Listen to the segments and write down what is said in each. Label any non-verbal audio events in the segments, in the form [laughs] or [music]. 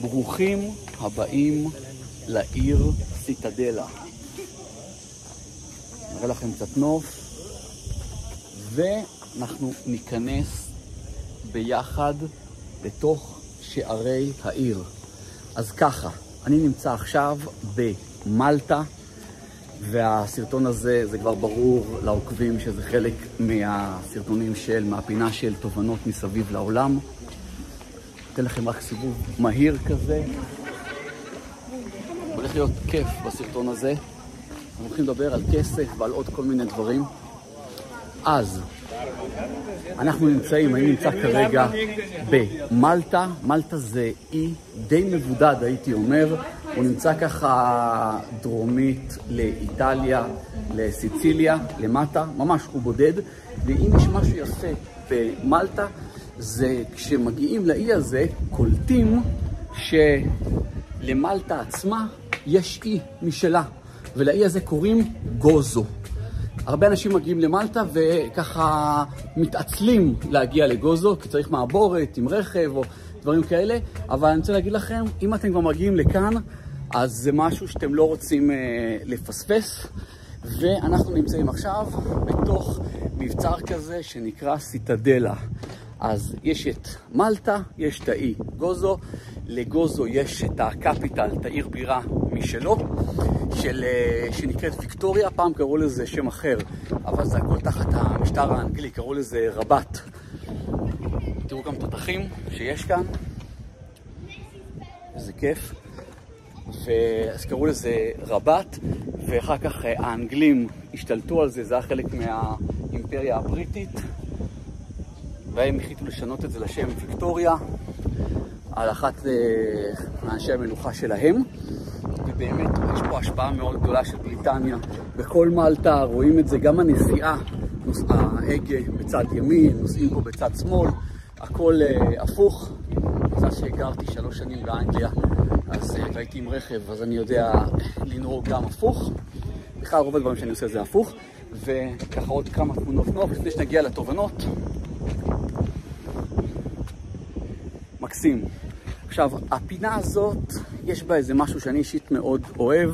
ברוכים הבאים לעיר סיטדלה. נראה לכם קצת נוף, ואנחנו ניכנס ביחד לתוך שערי העיר. אז ככה, אני נמצא עכשיו במלטה, והסרטון הזה, זה כבר ברור לעוקבים שזה חלק מהסרטונים של, מהפינה של תובנות מסביב לעולם. אתן לכם רק סיבוב מהיר כזה. הולך להיות כיף בסרטון הזה. אנחנו הולכים לדבר על כסף ועל עוד כל מיני דברים. אז, אנחנו נמצאים, אני נמצא כרגע במלטה. מלטה זה אי די מבודד, הייתי אומר. הוא נמצא ככה דרומית לאיטליה, לסיציליה, למטה, ממש הוא בודד. ואם יש משהו יפה במלטה, זה כשמגיעים לאי הזה, קולטים שלמלטה עצמה יש אי משלה, ולאי הזה קוראים גוזו. הרבה אנשים מגיעים למלטה וככה מתעצלים להגיע לגוזו, כי צריך מעבורת עם רכב או דברים כאלה, אבל אני רוצה להגיד לכם, אם אתם כבר מגיעים לכאן, אז זה משהו שאתם לא רוצים אה, לפספס. ואנחנו נמצאים עכשיו בתוך מבצר כזה שנקרא סיטדלה. אז יש את מלטה, יש את האי גוזו, לגוזו יש את הקפיטל, את העיר בירה משלו, של, שנקראת ויקטוריה, פעם קראו לזה שם אחר, אבל זה הכל תחת המשטר האנגלי, קראו לזה רבת. תראו גם תותחים שיש כאן, איזה כיף. ואז קראו לזה רבת, ואחר כך האנגלים השתלטו על זה, זה היה חלק מהאימפריה הבריטית. והם החליטו לשנות את זה לשם ויקטוריה, על אחת מאנשי המלוכה שלהם. ובאמת יש פה השפעה מאוד גדולה של בריטניה. בכל מלטה רואים את זה, גם הנסיעה, ההגה בצד ימין, נוסעים פה בצד שמאל, הכל uh, הפוך. בגלל שהגרתי שלוש שנים באנגליה, אז uh, והייתי עם רכב, אז אני יודע לנהוג גם הפוך. בכלל רוב הדברים שאני עושה זה הפוך. וככה עוד כמה תמונות נוף לפני שנגיע לתובנות. מקסים. עכשיו, הפינה הזאת, יש בה איזה משהו שאני אישית מאוד אוהב.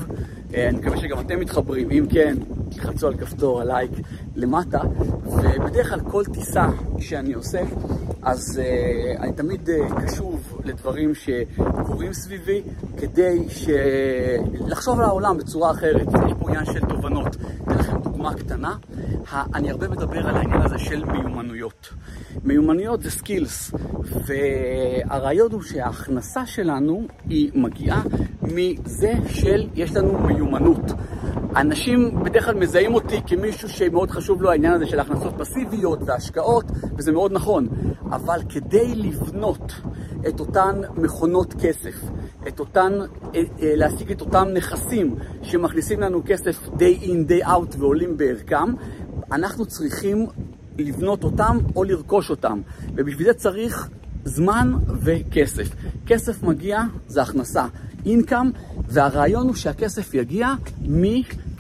אני מקווה שגם אתם מתחברים, אם כן, תלחצו על כפתור הלייק למטה. ובדרך כלל כל טיסה שאני עושה, אז uh, אני תמיד uh, קשוב לדברים שקורים סביבי, כדי ש... לחשוב על העולם בצורה אחרת. יש פה עניין של תובנות. אתן לכם דוגמה קטנה. אני הרבה מדבר על העניין הזה של מיומנויות. מיומנויות זה סקילס, והרעיון הוא שההכנסה שלנו היא מגיעה מזה של יש לנו מיומנות. אנשים בדרך כלל מזהים אותי כמישהו שמאוד חשוב לו העניין הזה של הכנסות פסיביות והשקעות, וזה מאוד נכון. אבל כדי לבנות את אותן מכונות כסף, את אותן, להשיג את אותם נכסים שמכניסים לנו כסף day in day out ועולים בערכם, אנחנו צריכים לבנות אותם או לרכוש אותם. ובשביל זה צריך זמן וכסף. כסף מגיע, זה הכנסה, income, והרעיון הוא שהכסף יגיע מ...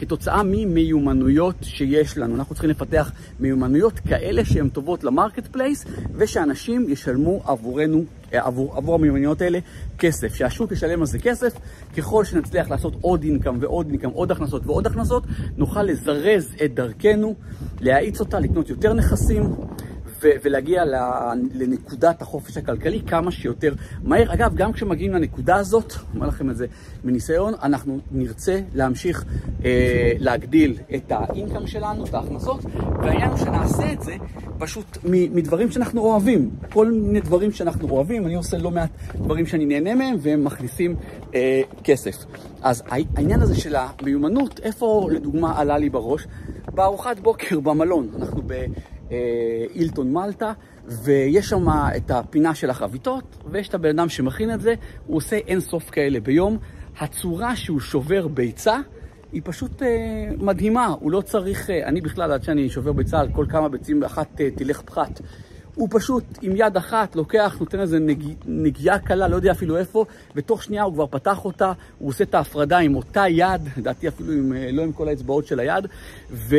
כתוצאה ממיומנויות שיש לנו. אנחנו צריכים לפתח מיומנויות כאלה שהן טובות ל marketplace, ושאנשים ישלמו עבורנו, עבור, עבור המיומנויות האלה כסף. שהשוק ישלם על זה כסף, ככל שנצליח לעשות עוד income ועוד income, עוד הכנסות ועוד הכנסות, נוכל לזרז את דרכנו, להאיץ אותה, לקנות יותר נכסים. ולהגיע לנקודת החופש הכלכלי כמה שיותר מהר. אגב, גם כשמגיעים לנקודה הזאת, אומר לכם את זה מניסיון, אנחנו נרצה להמשיך אה, להגדיל את האינקאם שלנו, את ההכנסות, והעניין הוא שנעשה את זה פשוט מדברים שאנחנו אוהבים. כל מיני דברים שאנחנו אוהבים, אני עושה לא מעט דברים שאני נהנה מהם, והם מכניסים אה, כסף. אז העניין הזה של המיומנות, איפה לדוגמה עלה לי בראש? בארוחת בוקר במלון, אנחנו ב... אילטון מלטה, ויש שם את הפינה של החביתות, ויש את הבן אדם שמכין את זה, הוא עושה אין סוף כאלה ביום. הצורה שהוא שובר ביצה היא פשוט אה, מדהימה, הוא לא צריך, אה, אני בכלל עד שאני שובר ביצה על כל כמה ביצים ואחת אה, תלך פחת. הוא פשוט עם יד אחת לוקח, נותן איזה נג... נגיעה קלה, לא יודע אפילו איפה, ותוך שנייה הוא כבר פתח אותה, הוא עושה את ההפרדה עם אותה יד, לדעתי אפילו עם, לא עם כל האצבעות של היד, ו...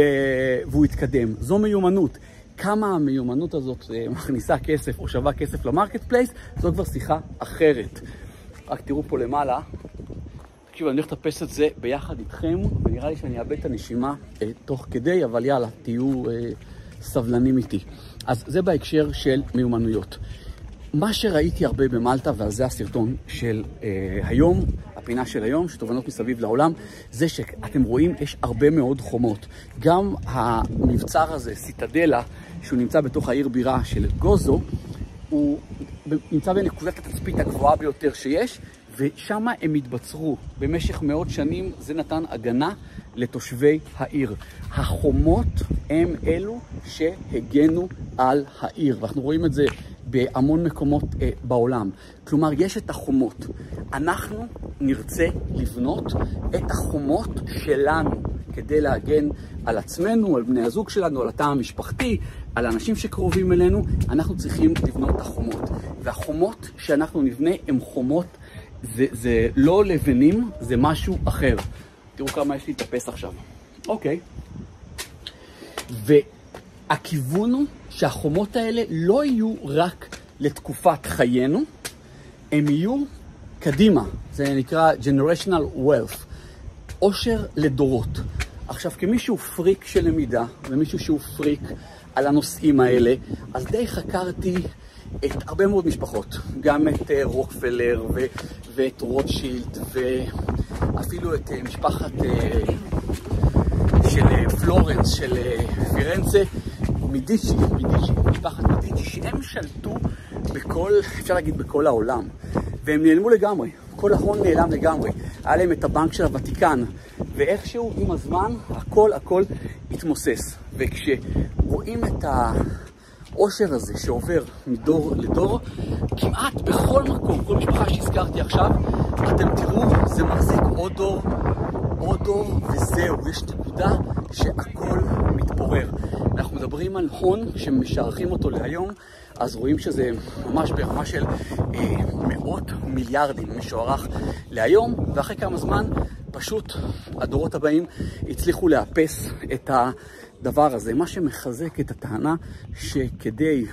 והוא יתקדם. זו מיומנות. כמה המיומנות הזאת מכניסה כסף או שווה כסף ל marketplace, זו כבר שיחה אחרת. רק תראו פה למעלה. תקשיבו, אני הולך לטפס את זה ביחד איתכם, ונראה לי שאני אאבד את הנשימה אה, תוך כדי, אבל יאללה, תהיו אה, סבלנים איתי. אז זה בהקשר של מיומנויות. מה שראיתי הרבה במלטה, ועל זה הסרטון של אה, היום, הפינה של היום, של תובנות מסביב לעולם, זה שאתם רואים, יש הרבה מאוד חומות. גם המבצר הזה, סיטדלה, שהוא נמצא בתוך העיר בירה של גוזו, הוא נמצא בנקודת התצפית הגבוהה ביותר שיש, ושם הם התבצרו במשך מאות שנים, זה נתן הגנה לתושבי העיר. החומות הם אלו שהגנו על העיר, ואנחנו רואים את זה בהמון מקומות אה, בעולם. כלומר, יש את החומות. אנחנו נרצה לבנות את החומות שלנו כדי להגן על עצמנו, על בני הזוג שלנו, על התא המשפחתי, על האנשים שקרובים אלינו. אנחנו צריכים לבנות את החומות. והחומות שאנחנו נבנה הן חומות, זה, זה לא לבנים, זה משהו אחר. תראו כמה יש לי לטפס עכשיו. אוקיי. והכיוון הוא שהחומות האלה לא יהיו רק לתקופת חיינו, הם יהיו קדימה. זה נקרא generational wealth, עושר לדורות. עכשיו, כמישהו פריק של למידה, ומישהו שהוא פריק על הנושאים האלה, אז די חקרתי את הרבה מאוד משפחות, גם את uh, רוקפלר ו- ואת רוטשילד ואפילו את uh, משפחת uh, של פלורנס, של פירנצה, מדיצ'י, מדיצ'י, משפחת מדיצ'י, שהם שלטו בכל, אפשר להגיד בכל העולם, והם נעלמו לגמרי, כל ההון נעלם לגמרי. היה להם את הבנק של הוותיקן, ואיכשהו עם הזמן הכל הכל התמוסס. וכשרואים את ה... העושר הזה שעובר מדור לדור, כמעט בכל מקום, כל משפחה שהזכרתי עכשיו, אתם תראו, זה מחזיק עוד דור, עוד דור, וזהו, יש נקודה שהכל מתפורר. אנחנו מדברים על הון שמשערכים אותו להיום, אז רואים שזה ממש ברמה של אה, מאות מיליארדים משוערך להיום, ואחרי כמה זמן פשוט הדורות הבאים הצליחו לאפס את. הדבר הזה, מה שמחזק את הטענה שכדי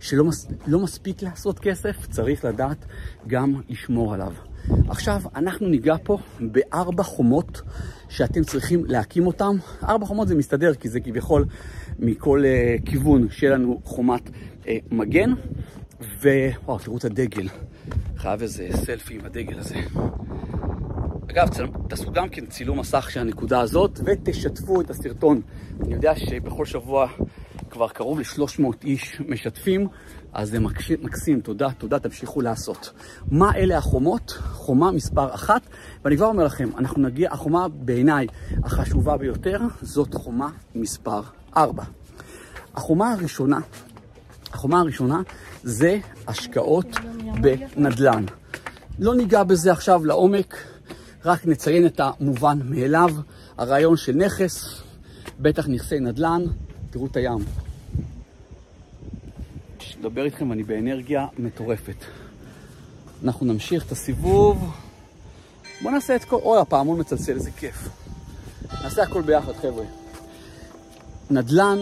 שלא מס, לא מספיק לעשות כסף, צריך לדעת גם לשמור עליו. עכשיו, אנחנו ניגע פה בארבע חומות שאתם צריכים להקים אותן. ארבע חומות זה מסתדר, כי זה כביכול מכל uh, כיוון שיהיה לנו חומת uh, מגן. ווואו, תראו את הדגל. חייב איזה סלפי עם הדגל הזה. אגב, תעשו גם כן צילום מסך של הנקודה הזאת ותשתפו את הסרטון. אני יודע שבכל שבוע כבר קרוב ל-300 איש משתפים, אז זה מקסים, תודה, תודה, תמשיכו לעשות. מה אלה החומות? חומה מספר אחת, ואני כבר אומר לכם, אנחנו נגיע, החומה בעיניי החשובה ביותר, זאת חומה מספר ארבע. החומה הראשונה, החומה הראשונה זה השקעות בנדל"ן. לא ניגע בזה עכשיו לעומק, רק נציין את המובן מאליו, הרעיון של נכס, בטח נכסי נדל"ן, תראו את הים. לדבר איתכם, אני באנרגיה מטורפת. אנחנו נמשיך את הסיבוב. בואו נעשה את כל... אוי, הפעמון מצלצל, איזה כיף. נעשה הכל ביחד, חבר'ה. נדל"ן,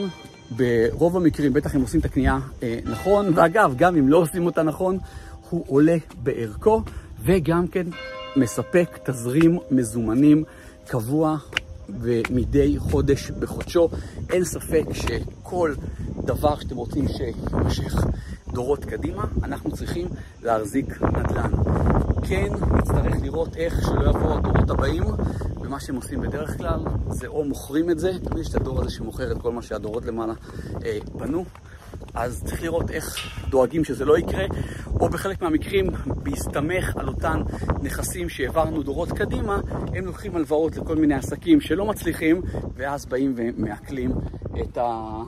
ברוב המקרים, בטח אם עושים את הקנייה אה, נכון, ואגב, גם אם לא עושים אותה נכון, הוא עולה בערכו, וגם כן מספק תזרים מזומנים קבוע ומדי חודש בחודשו. אין ספק שכל דבר שאתם רוצים שימשך דורות קדימה, אנחנו צריכים להחזיק נדל"ן. כן, נצטרך לראות איך שלא יבואו הדורות הבאים, ומה שהם עושים בדרך כלל זה או מוכרים את זה, תמיד יש את הדור הזה שמוכר את כל מה שהדורות למעלה אה, בנו. אז צריך לראות איך דואגים שזה לא יקרה, או בחלק מהמקרים, בהסתמך על אותן נכסים שהעברנו דורות קדימה, הם לוקחים הלוואות לכל מיני עסקים שלא מצליחים, ואז באים ומעכלים את, ה...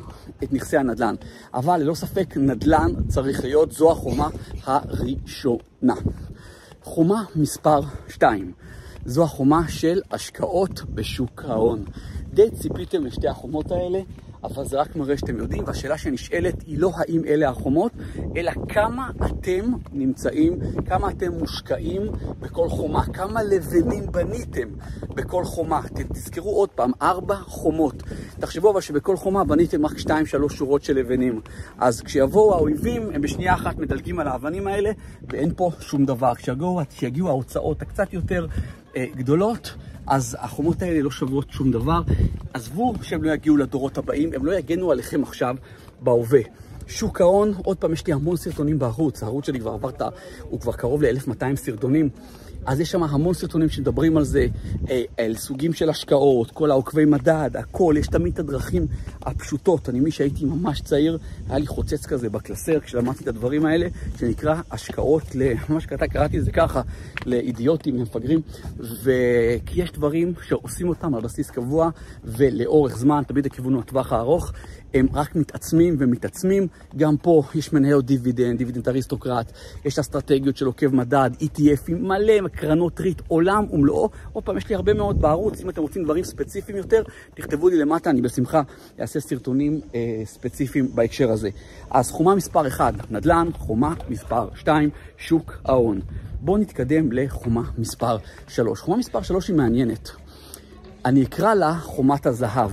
את נכסי הנדל"ן. אבל ללא ספק נדל"ן צריך להיות, זו החומה הראשונה. חומה מספר 2, זו החומה של השקעות בשוק ההון. די ציפיתם לשתי החומות האלה, אבל זה רק מראה שאתם יודעים, והשאלה שנשאלת היא לא האם אלה החומות, אלא כמה אתם נמצאים, כמה אתם מושקעים בכל חומה, כמה לבנים בניתם בכל חומה. תזכרו עוד פעם, ארבע חומות. תחשבו אבל שבכל חומה בניתם רק שתיים, שלוש שורות של לבנים. אז כשיבואו האויבים, הם בשנייה אחת מדלגים על האבנים האלה, ואין פה שום דבר. כשיגיעו, כשיגיעו ההוצאות הקצת יותר גדולות, אז החומות האלה לא שוות שום דבר. עזבו שהם לא יגיעו לדורות הבאים, הם לא יגנו עליכם עכשיו בהווה. שוק ההון, עוד פעם, יש לי המון סרטונים בערוץ, הערוץ שלי כבר עברת, הוא כבר קרוב ל-1200 סרטונים. אז יש שם המון סרטונים שמדברים על זה, אה, על סוגים של השקעות, כל העוקבי מדד, הכל, יש תמיד את הדרכים הפשוטות. אני, מי שהייתי ממש צעיר, היה לי חוצץ כזה בקלסר כשלמדתי את הדברים האלה, שנקרא השקעות, [laughs] ממש קראתי את זה ככה, לאידיוטים, למפגרים, וכי יש דברים שעושים אותם על בסיס קבוע ולאורך זמן, תמיד הכיוון הוא הטווח הארוך. הם רק מתעצמים ומתעצמים. גם פה יש מנהל דיבידנד, dividend aristocrat, יש אסטרטגיות של עוקב מדד, ETF ים, מלא קרנות ריט, עולם ומלואו. עוד פעם, יש לי הרבה מאוד בערוץ, אם אתם רוצים דברים ספציפיים יותר, תכתבו לי למטה, אני בשמחה אעשה סרטונים אה, ספציפיים בהקשר הזה. אז חומה מספר 1, נדל"ן, חומה מספר 2, שוק ההון. בואו נתקדם לחומה מספר 3. חומה מספר 3 היא מעניינת. אני אקרא לה חומת הזהב,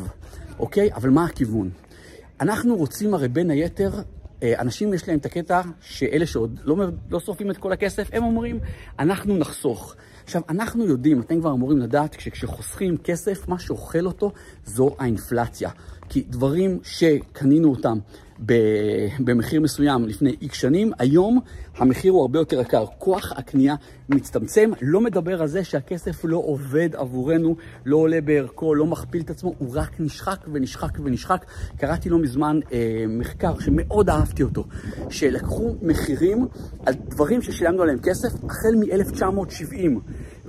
אוקיי? אבל מה הכיוון? אנחנו רוצים הרי בין היתר, אנשים יש להם את הקטע שאלה שעוד לא, לא שורפים את כל הכסף, הם אומרים, אנחנו נחסוך. עכשיו, אנחנו יודעים, אתם כבר אמורים לדעת, שכשחוסכים כסף, מה שאוכל אותו זו האינפלציה. כי דברים שקנינו אותם במחיר מסוים לפני איקס שנים, היום המחיר הוא הרבה יותר יקר. כוח הקנייה מצטמצם, לא מדבר על זה שהכסף לא עובד עבורנו, לא עולה בערכו, לא מכפיל את עצמו, הוא רק נשחק ונשחק ונשחק. קראתי לא מזמן אה, מחקר שמאוד אהבתי אותו, שלקחו מחירים על דברים ששילמנו עליהם כסף החל מ-1970.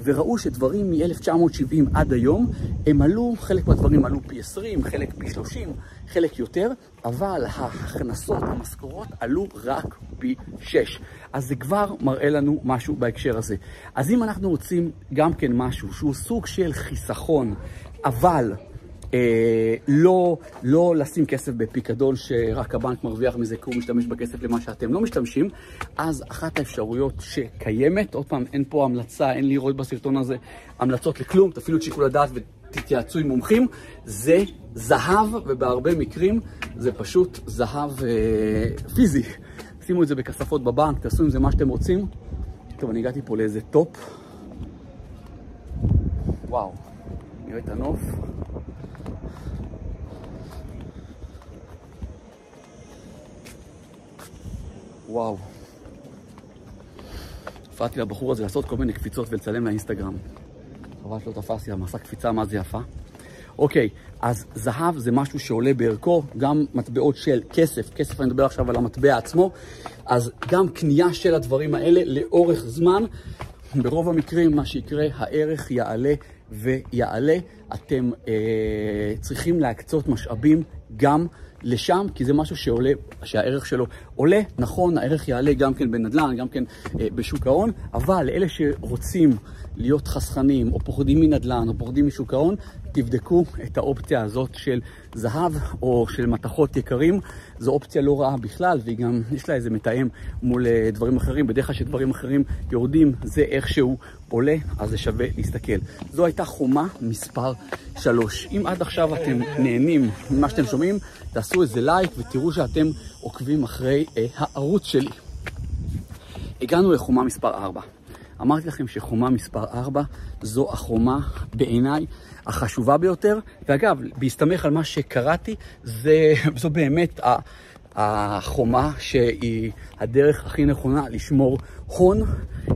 וראו שדברים מ-1970 עד היום, הם עלו, חלק מהדברים עלו פי 20, חלק פי 30, חלק יותר, אבל ההכנסות, המשכורות, עלו רק פי 6. אז זה כבר מראה לנו משהו בהקשר הזה. אז אם אנחנו רוצים גם כן משהו שהוא סוג של חיסכון, אבל אה, לא, לא לשים כסף בפיקדון שרק הבנק מרוויח מזה כי הוא משתמש בכסף למה שאתם לא משתמשים, אז אחת האפשרויות שקיימת, עוד פעם, אין פה המלצה, אין לראות בסרטון הזה המלצות לכלום, תפעילו את שיקול הדעת ותתייעצו עם מומחים, זה זהב, ובהרבה מקרים זה פשוט זהב אה, פיזי. שימו את זה בכספות בבנק, תעשו עם זה מה שאתם רוצים. טוב, אני הגעתי פה לאיזה top. וואו, נראה את הנוף. וואו. הפרעתי לבחור הזה לעשות כל מיני קפיצות ולצלם לאינסטגרם. חבל שלא תפסתי, אבל עשה קפיצה מה זה יפה. אוקיי, אז זהב זה משהו שעולה בערכו, גם מטבעות של כסף, כסף אני מדבר עכשיו על המטבע עצמו, אז גם קנייה של הדברים האלה לאורך זמן, ברוב המקרים מה שיקרה, הערך יעלה ויעלה. אתם אה, צריכים להקצות משאבים גם לשם, כי זה משהו שעולה, שהערך שלו עולה. נכון, הערך יעלה גם כן בנדל"ן, גם כן אה, בשוק ההון, אבל לאלה שרוצים להיות חסכנים, או פוחדים מנדל"ן, או פוחדים משוק ההון, תבדקו את האופציה הזאת של זהב או של מתכות יקרים. זו אופציה לא רעה בכלל, והיא גם, יש לה איזה מתאם מול אה, דברים אחרים. בדרך כלל שדברים אחרים יורדים, זה איכשהו עולה, אז זה שווה להסתכל. זו הייתה חומה מספר 3. אם עד עכשיו אתם נהנים ממה שאתם שומעים, תעשו איזה לייק ותראו שאתם עוקבים אחרי אה, הערוץ שלי. הגענו לחומה מספר 4. אמרתי לכם שחומה מספר 4 זו החומה בעיניי החשובה ביותר, ואגב, בהסתמך על מה שקראתי, זה, [laughs] זו באמת החומה שהיא הדרך הכי נכונה לשמור הון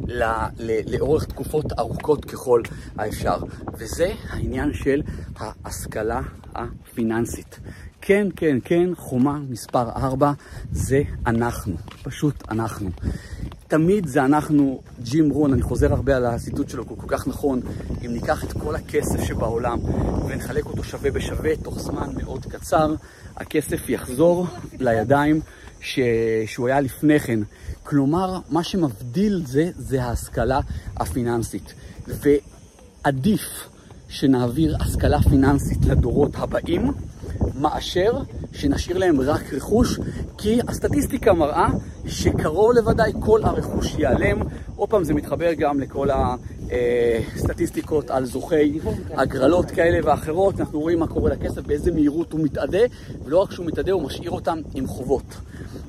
לא, לא, לאורך תקופות ארוכות ככל האפשר, וזה העניין של ההשכלה הפיננסית. כן, כן, כן, חומה מספר 4 זה אנחנו, פשוט אנחנו. תמיד זה אנחנו, ג'ים רון, אני חוזר הרבה על הציטוט שלו, הוא כל כך נכון, אם ניקח את כל הכסף שבעולם ונחלק אותו שווה בשווה, תוך זמן מאוד קצר, הכסף יחזור לידיים ש... שהוא היה לפני כן. כלומר, מה שמבדיל זה, זה ההשכלה הפיננסית. ועדיף שנעביר השכלה פיננסית לדורות הבאים, מאשר שנשאיר להם רק רכוש, כי הסטטיסטיקה מראה שקרוב לוודאי כל הרכוש ייעלם. עוד פעם, זה מתחבר גם לכל הסטטיסטיקות על זוכי הגרלות כאלה ואחרות. אנחנו רואים מה קורה לכסף, באיזה מהירות הוא מתאדה, ולא רק שהוא מתאדה, הוא משאיר אותם עם חובות.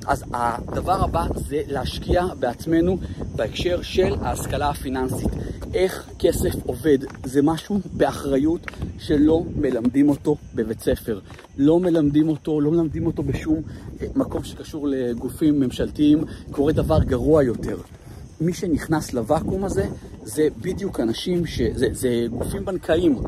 אז הדבר הבא זה להשקיע בעצמנו בהקשר של ההשכלה הפיננסית. איך כסף עובד, זה משהו באחריות שלא מלמדים אותו בבית ספר. לא מלמדים אותו, לא מלמדים אותו בשום אה, מקום שקשור לגופים ממשלתיים. קורה דבר גרוע יותר. מי שנכנס לוואקום הזה זה בדיוק אנשים, ש... זה, זה גופים בנקאיים.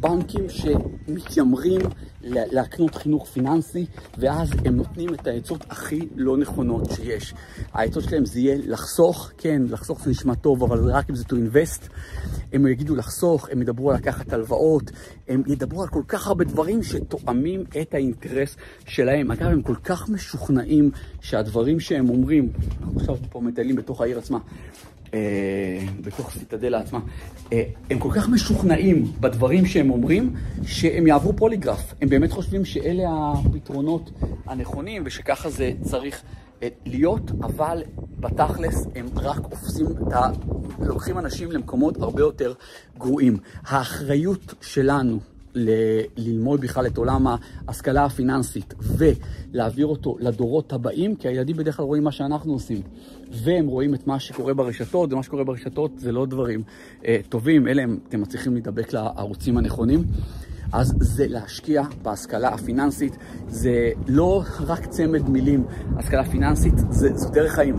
בנקים שמתיימרים להקנות חינוך פיננסי, ואז הם נותנים את העצות הכי לא נכונות שיש. העצות שלהם זה יהיה לחסוך, כן, לחסוך זה נשמע טוב, אבל רק אם זה to invest. הם יגידו לחסוך, הם ידברו על לקחת הלוואות, הם ידברו על כל כך הרבה דברים שתואמים את האינטרס שלהם. אגב, הם כל כך משוכנעים שהדברים שהם אומרים, עכשיו פה מטיילים בתוך העיר עצמה, בתוך סיטדלה עצמה, אה, הם כל כך משוכנעים בדברים שהם אומרים, שהם יעברו פוליגרף. הם באמת חושבים שאלה הפתרונות הנכונים ושככה זה צריך אה, להיות, אבל בתכלס הם רק עופסים, לוקחים אנשים למקומות הרבה יותר גרועים. האחריות שלנו ל- ללמוד בכלל את עולם ההשכלה הפיננסית ולהעביר אותו לדורות הבאים, כי הילדים בדרך כלל רואים מה שאנחנו עושים, והם רואים את מה שקורה ברשתות, ומה שקורה ברשתות זה לא דברים אה, טובים, אלא הם, אתם מצליחים להידבק לערוצים הנכונים. אז זה להשקיע בהשכלה הפיננסית. זה לא רק צמד מילים, השכלה פיננסית, זה, זו דרך חיים.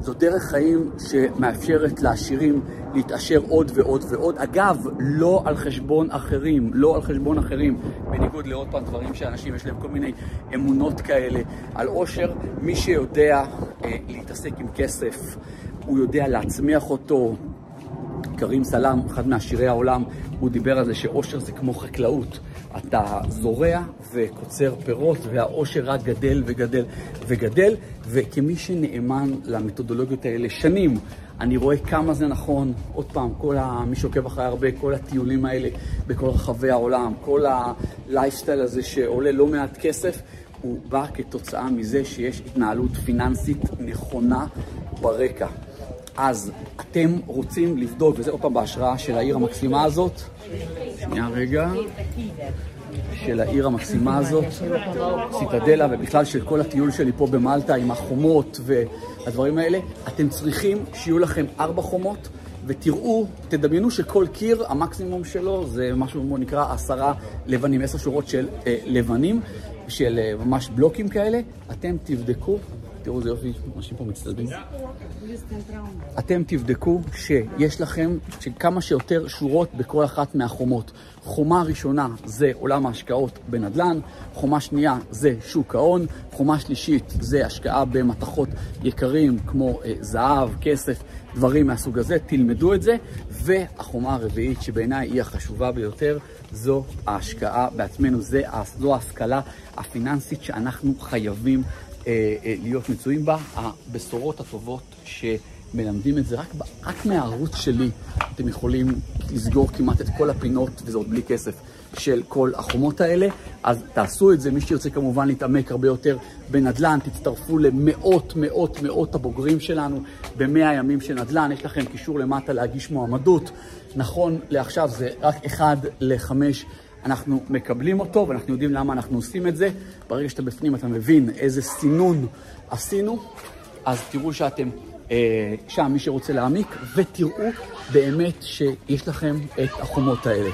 זו דרך חיים שמאפשרת לעשירים להתעשר עוד ועוד ועוד. אגב, לא על חשבון אחרים, לא על חשבון אחרים, בניגוד לעוד פעם דברים שאנשים יש להם כל מיני אמונות כאלה על עושר. מי שיודע אה, להתעסק עם כסף, הוא יודע להצמיח אותו, כרים סלאם, אחד מעשירי העולם, הוא דיבר על זה שאושר זה כמו חקלאות. אתה זורע וקוצר פירות, והאושר רק גדל וגדל וגדל, וכמי שנאמן למתודולוגיות האלה שנים, אני רואה כמה זה נכון, עוד פעם, כל ה... מי שעוקב אחרי הרבה, כל הטיולים האלה בכל רחבי העולם, כל הלייפסטייל הזה שעולה לא מעט כסף, הוא בא כתוצאה מזה שיש התנהלות פיננסית נכונה ברקע. אז אתם רוצים לבדוק, וזה עוד פעם בהשראה של העיר המקסימה הזאת, שנייה רגע, של העיר המקסימה הזאת, ציטדלה, ובכלל של כל הטיול שלי פה במלטה עם החומות והדברים האלה, אתם צריכים שיהיו לכם ארבע חומות. ותראו, תדמיינו שכל קיר, המקסימום שלו זה משהו כמו נקרא עשרה לבנים, עשר שורות של אה, לבנים, של אה, ממש בלוקים כאלה. אתם תבדקו תראו איזה יופי, אנשים פה מצטלבים. אתם תבדקו שיש לכם כמה שיותר שורות בכל אחת מהחומות. חומה ראשונה זה עולם ההשקעות בנדל"ן, חומה שנייה זה שוק ההון, חומה שלישית זה השקעה במתכות יקרים כמו אה, זהב, כסף, דברים מהסוג הזה, תלמדו את זה. והחומה הרביעית שבעיניי היא החשובה ביותר, זו ההשקעה בעצמנו, זו ההשכלה הפיננסית שאנחנו חייבים להיות מצויים בה. הבשורות הטובות שמלמדים את זה, רק, רק מהערוץ שלי אתם יכולים לסגור כמעט את כל הפינות, וזה עוד בלי כסף, של כל החומות האלה. אז תעשו את זה, מי שירצה כמובן להתעמק הרבה יותר בנדל"ן, תצטרפו למאות מאות מאות הבוגרים שלנו במאה ימים של נדל"ן, יש לכם קישור למטה להגיש מועמדות. נכון לעכשיו זה רק אחד לחמש. אנחנו מקבלים אותו ואנחנו יודעים למה אנחנו עושים את זה. ברגע שאתה בפנים אתה מבין איזה סינון עשינו, אז תראו שאתם אה, שם, מי שרוצה להעמיק, ותראו באמת שיש לכם את החומות האלה.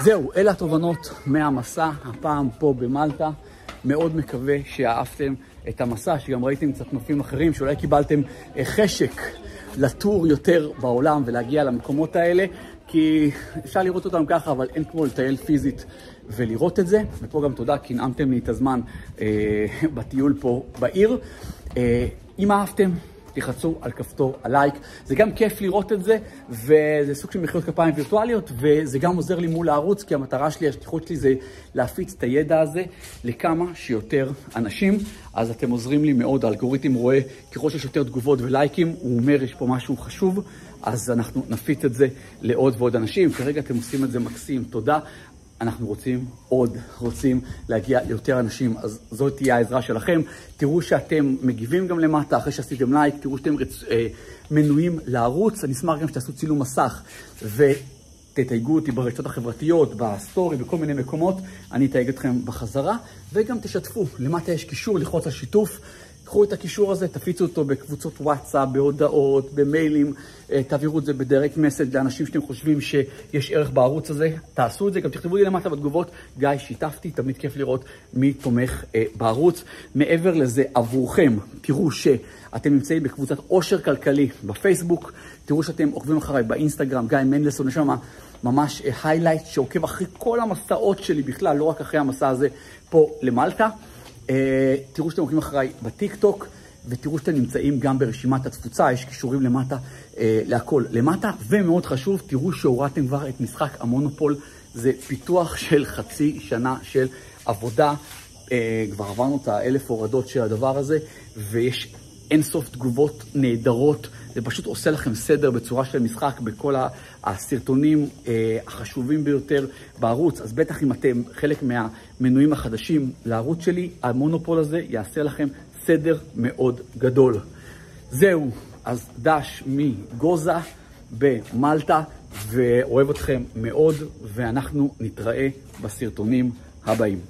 זהו, אלה התובנות מהמסע, הפעם פה במלטה. מאוד מקווה שאהבתם את המסע, שגם ראיתם קצת נופים אחרים, שאולי קיבלתם אה, חשק לטור יותר בעולם ולהגיע למקומות האלה. כי אפשר לראות אותם ככה, אבל אין כמו לטייל פיזית ולראות את זה. ופה גם תודה, כי נעמתם לי את הזמן אה, [laughs] בטיול פה בעיר. אה, אם אהבתם, תחצו על כפתור הלייק. זה גם כיף לראות את זה, וזה סוג של מחיאות כפיים וירטואליות, וזה גם עוזר לי מול הערוץ, כי המטרה שלי, השליחות שלי זה להפיץ את הידע הזה לכמה שיותר אנשים. אז אתם עוזרים לי מאוד, האלגוריתם רואה ככל שיש יותר תגובות ולייקים, הוא אומר יש פה משהו חשוב. אז אנחנו נפיץ את זה לעוד ועוד אנשים. כרגע אתם עושים את זה מקסים, תודה. אנחנו רוצים עוד, רוצים להגיע ליותר אנשים, אז זאת תהיה העזרה שלכם. תראו שאתם מגיבים גם למטה, אחרי שעשיתם לייק, תראו שאתם רצ... אה, מנויים לערוץ. אני אשמח גם שתעשו צילום מסך ותתייגו אותי ברשתות החברתיות, בסטורי, בכל מיני מקומות. אני אתייג אתכם בחזרה, וגם תשתפו. למטה יש קישור, ללחוץ על שיתוף. קחו את הקישור הזה, תפיצו אותו בקבוצות וואטסאפ, בהודעות, במיילים, אה, תעבירו את זה ב direct message לאנשים שאתם חושבים שיש ערך בערוץ הזה, תעשו את זה, גם תכתבו לי למטה בתגובות, גיא, שיתפתי, תמיד כיף לראות מי תומך אה, בערוץ. מעבר לזה, עבורכם, תראו שאתם נמצאים בקבוצת עושר כלכלי בפייסבוק, תראו שאתם עוקבים אחריי באינסטגרם, גיא מנדלסון, יש שם ממש highlight אה, שעוקב אחרי כל המסעות שלי בכלל, לא רק אחרי המסע הזה פה למלטה. אה, תראו שאתם עוקבים אחריי בטיק טוק, ותראו שאתם נמצאים גם ברשימת התפוצה, יש קישורים למטה אה, להכל למטה, ומאוד חשוב, תראו שהורדתם כבר את משחק המונופול, זה פיתוח של חצי שנה של עבודה, אה, כבר עברנו את האלף הורדות של הדבר הזה, ויש אינסוף תגובות נהדרות. זה פשוט עושה לכם סדר בצורה של משחק בכל הסרטונים אה, החשובים ביותר בערוץ. אז בטח אם אתם חלק מהמנויים החדשים לערוץ שלי, המונופול הזה יעשה לכם סדר מאוד גדול. זהו, אז דש מגוזה במלטה, ואוהב אתכם מאוד, ואנחנו נתראה בסרטונים הבאים.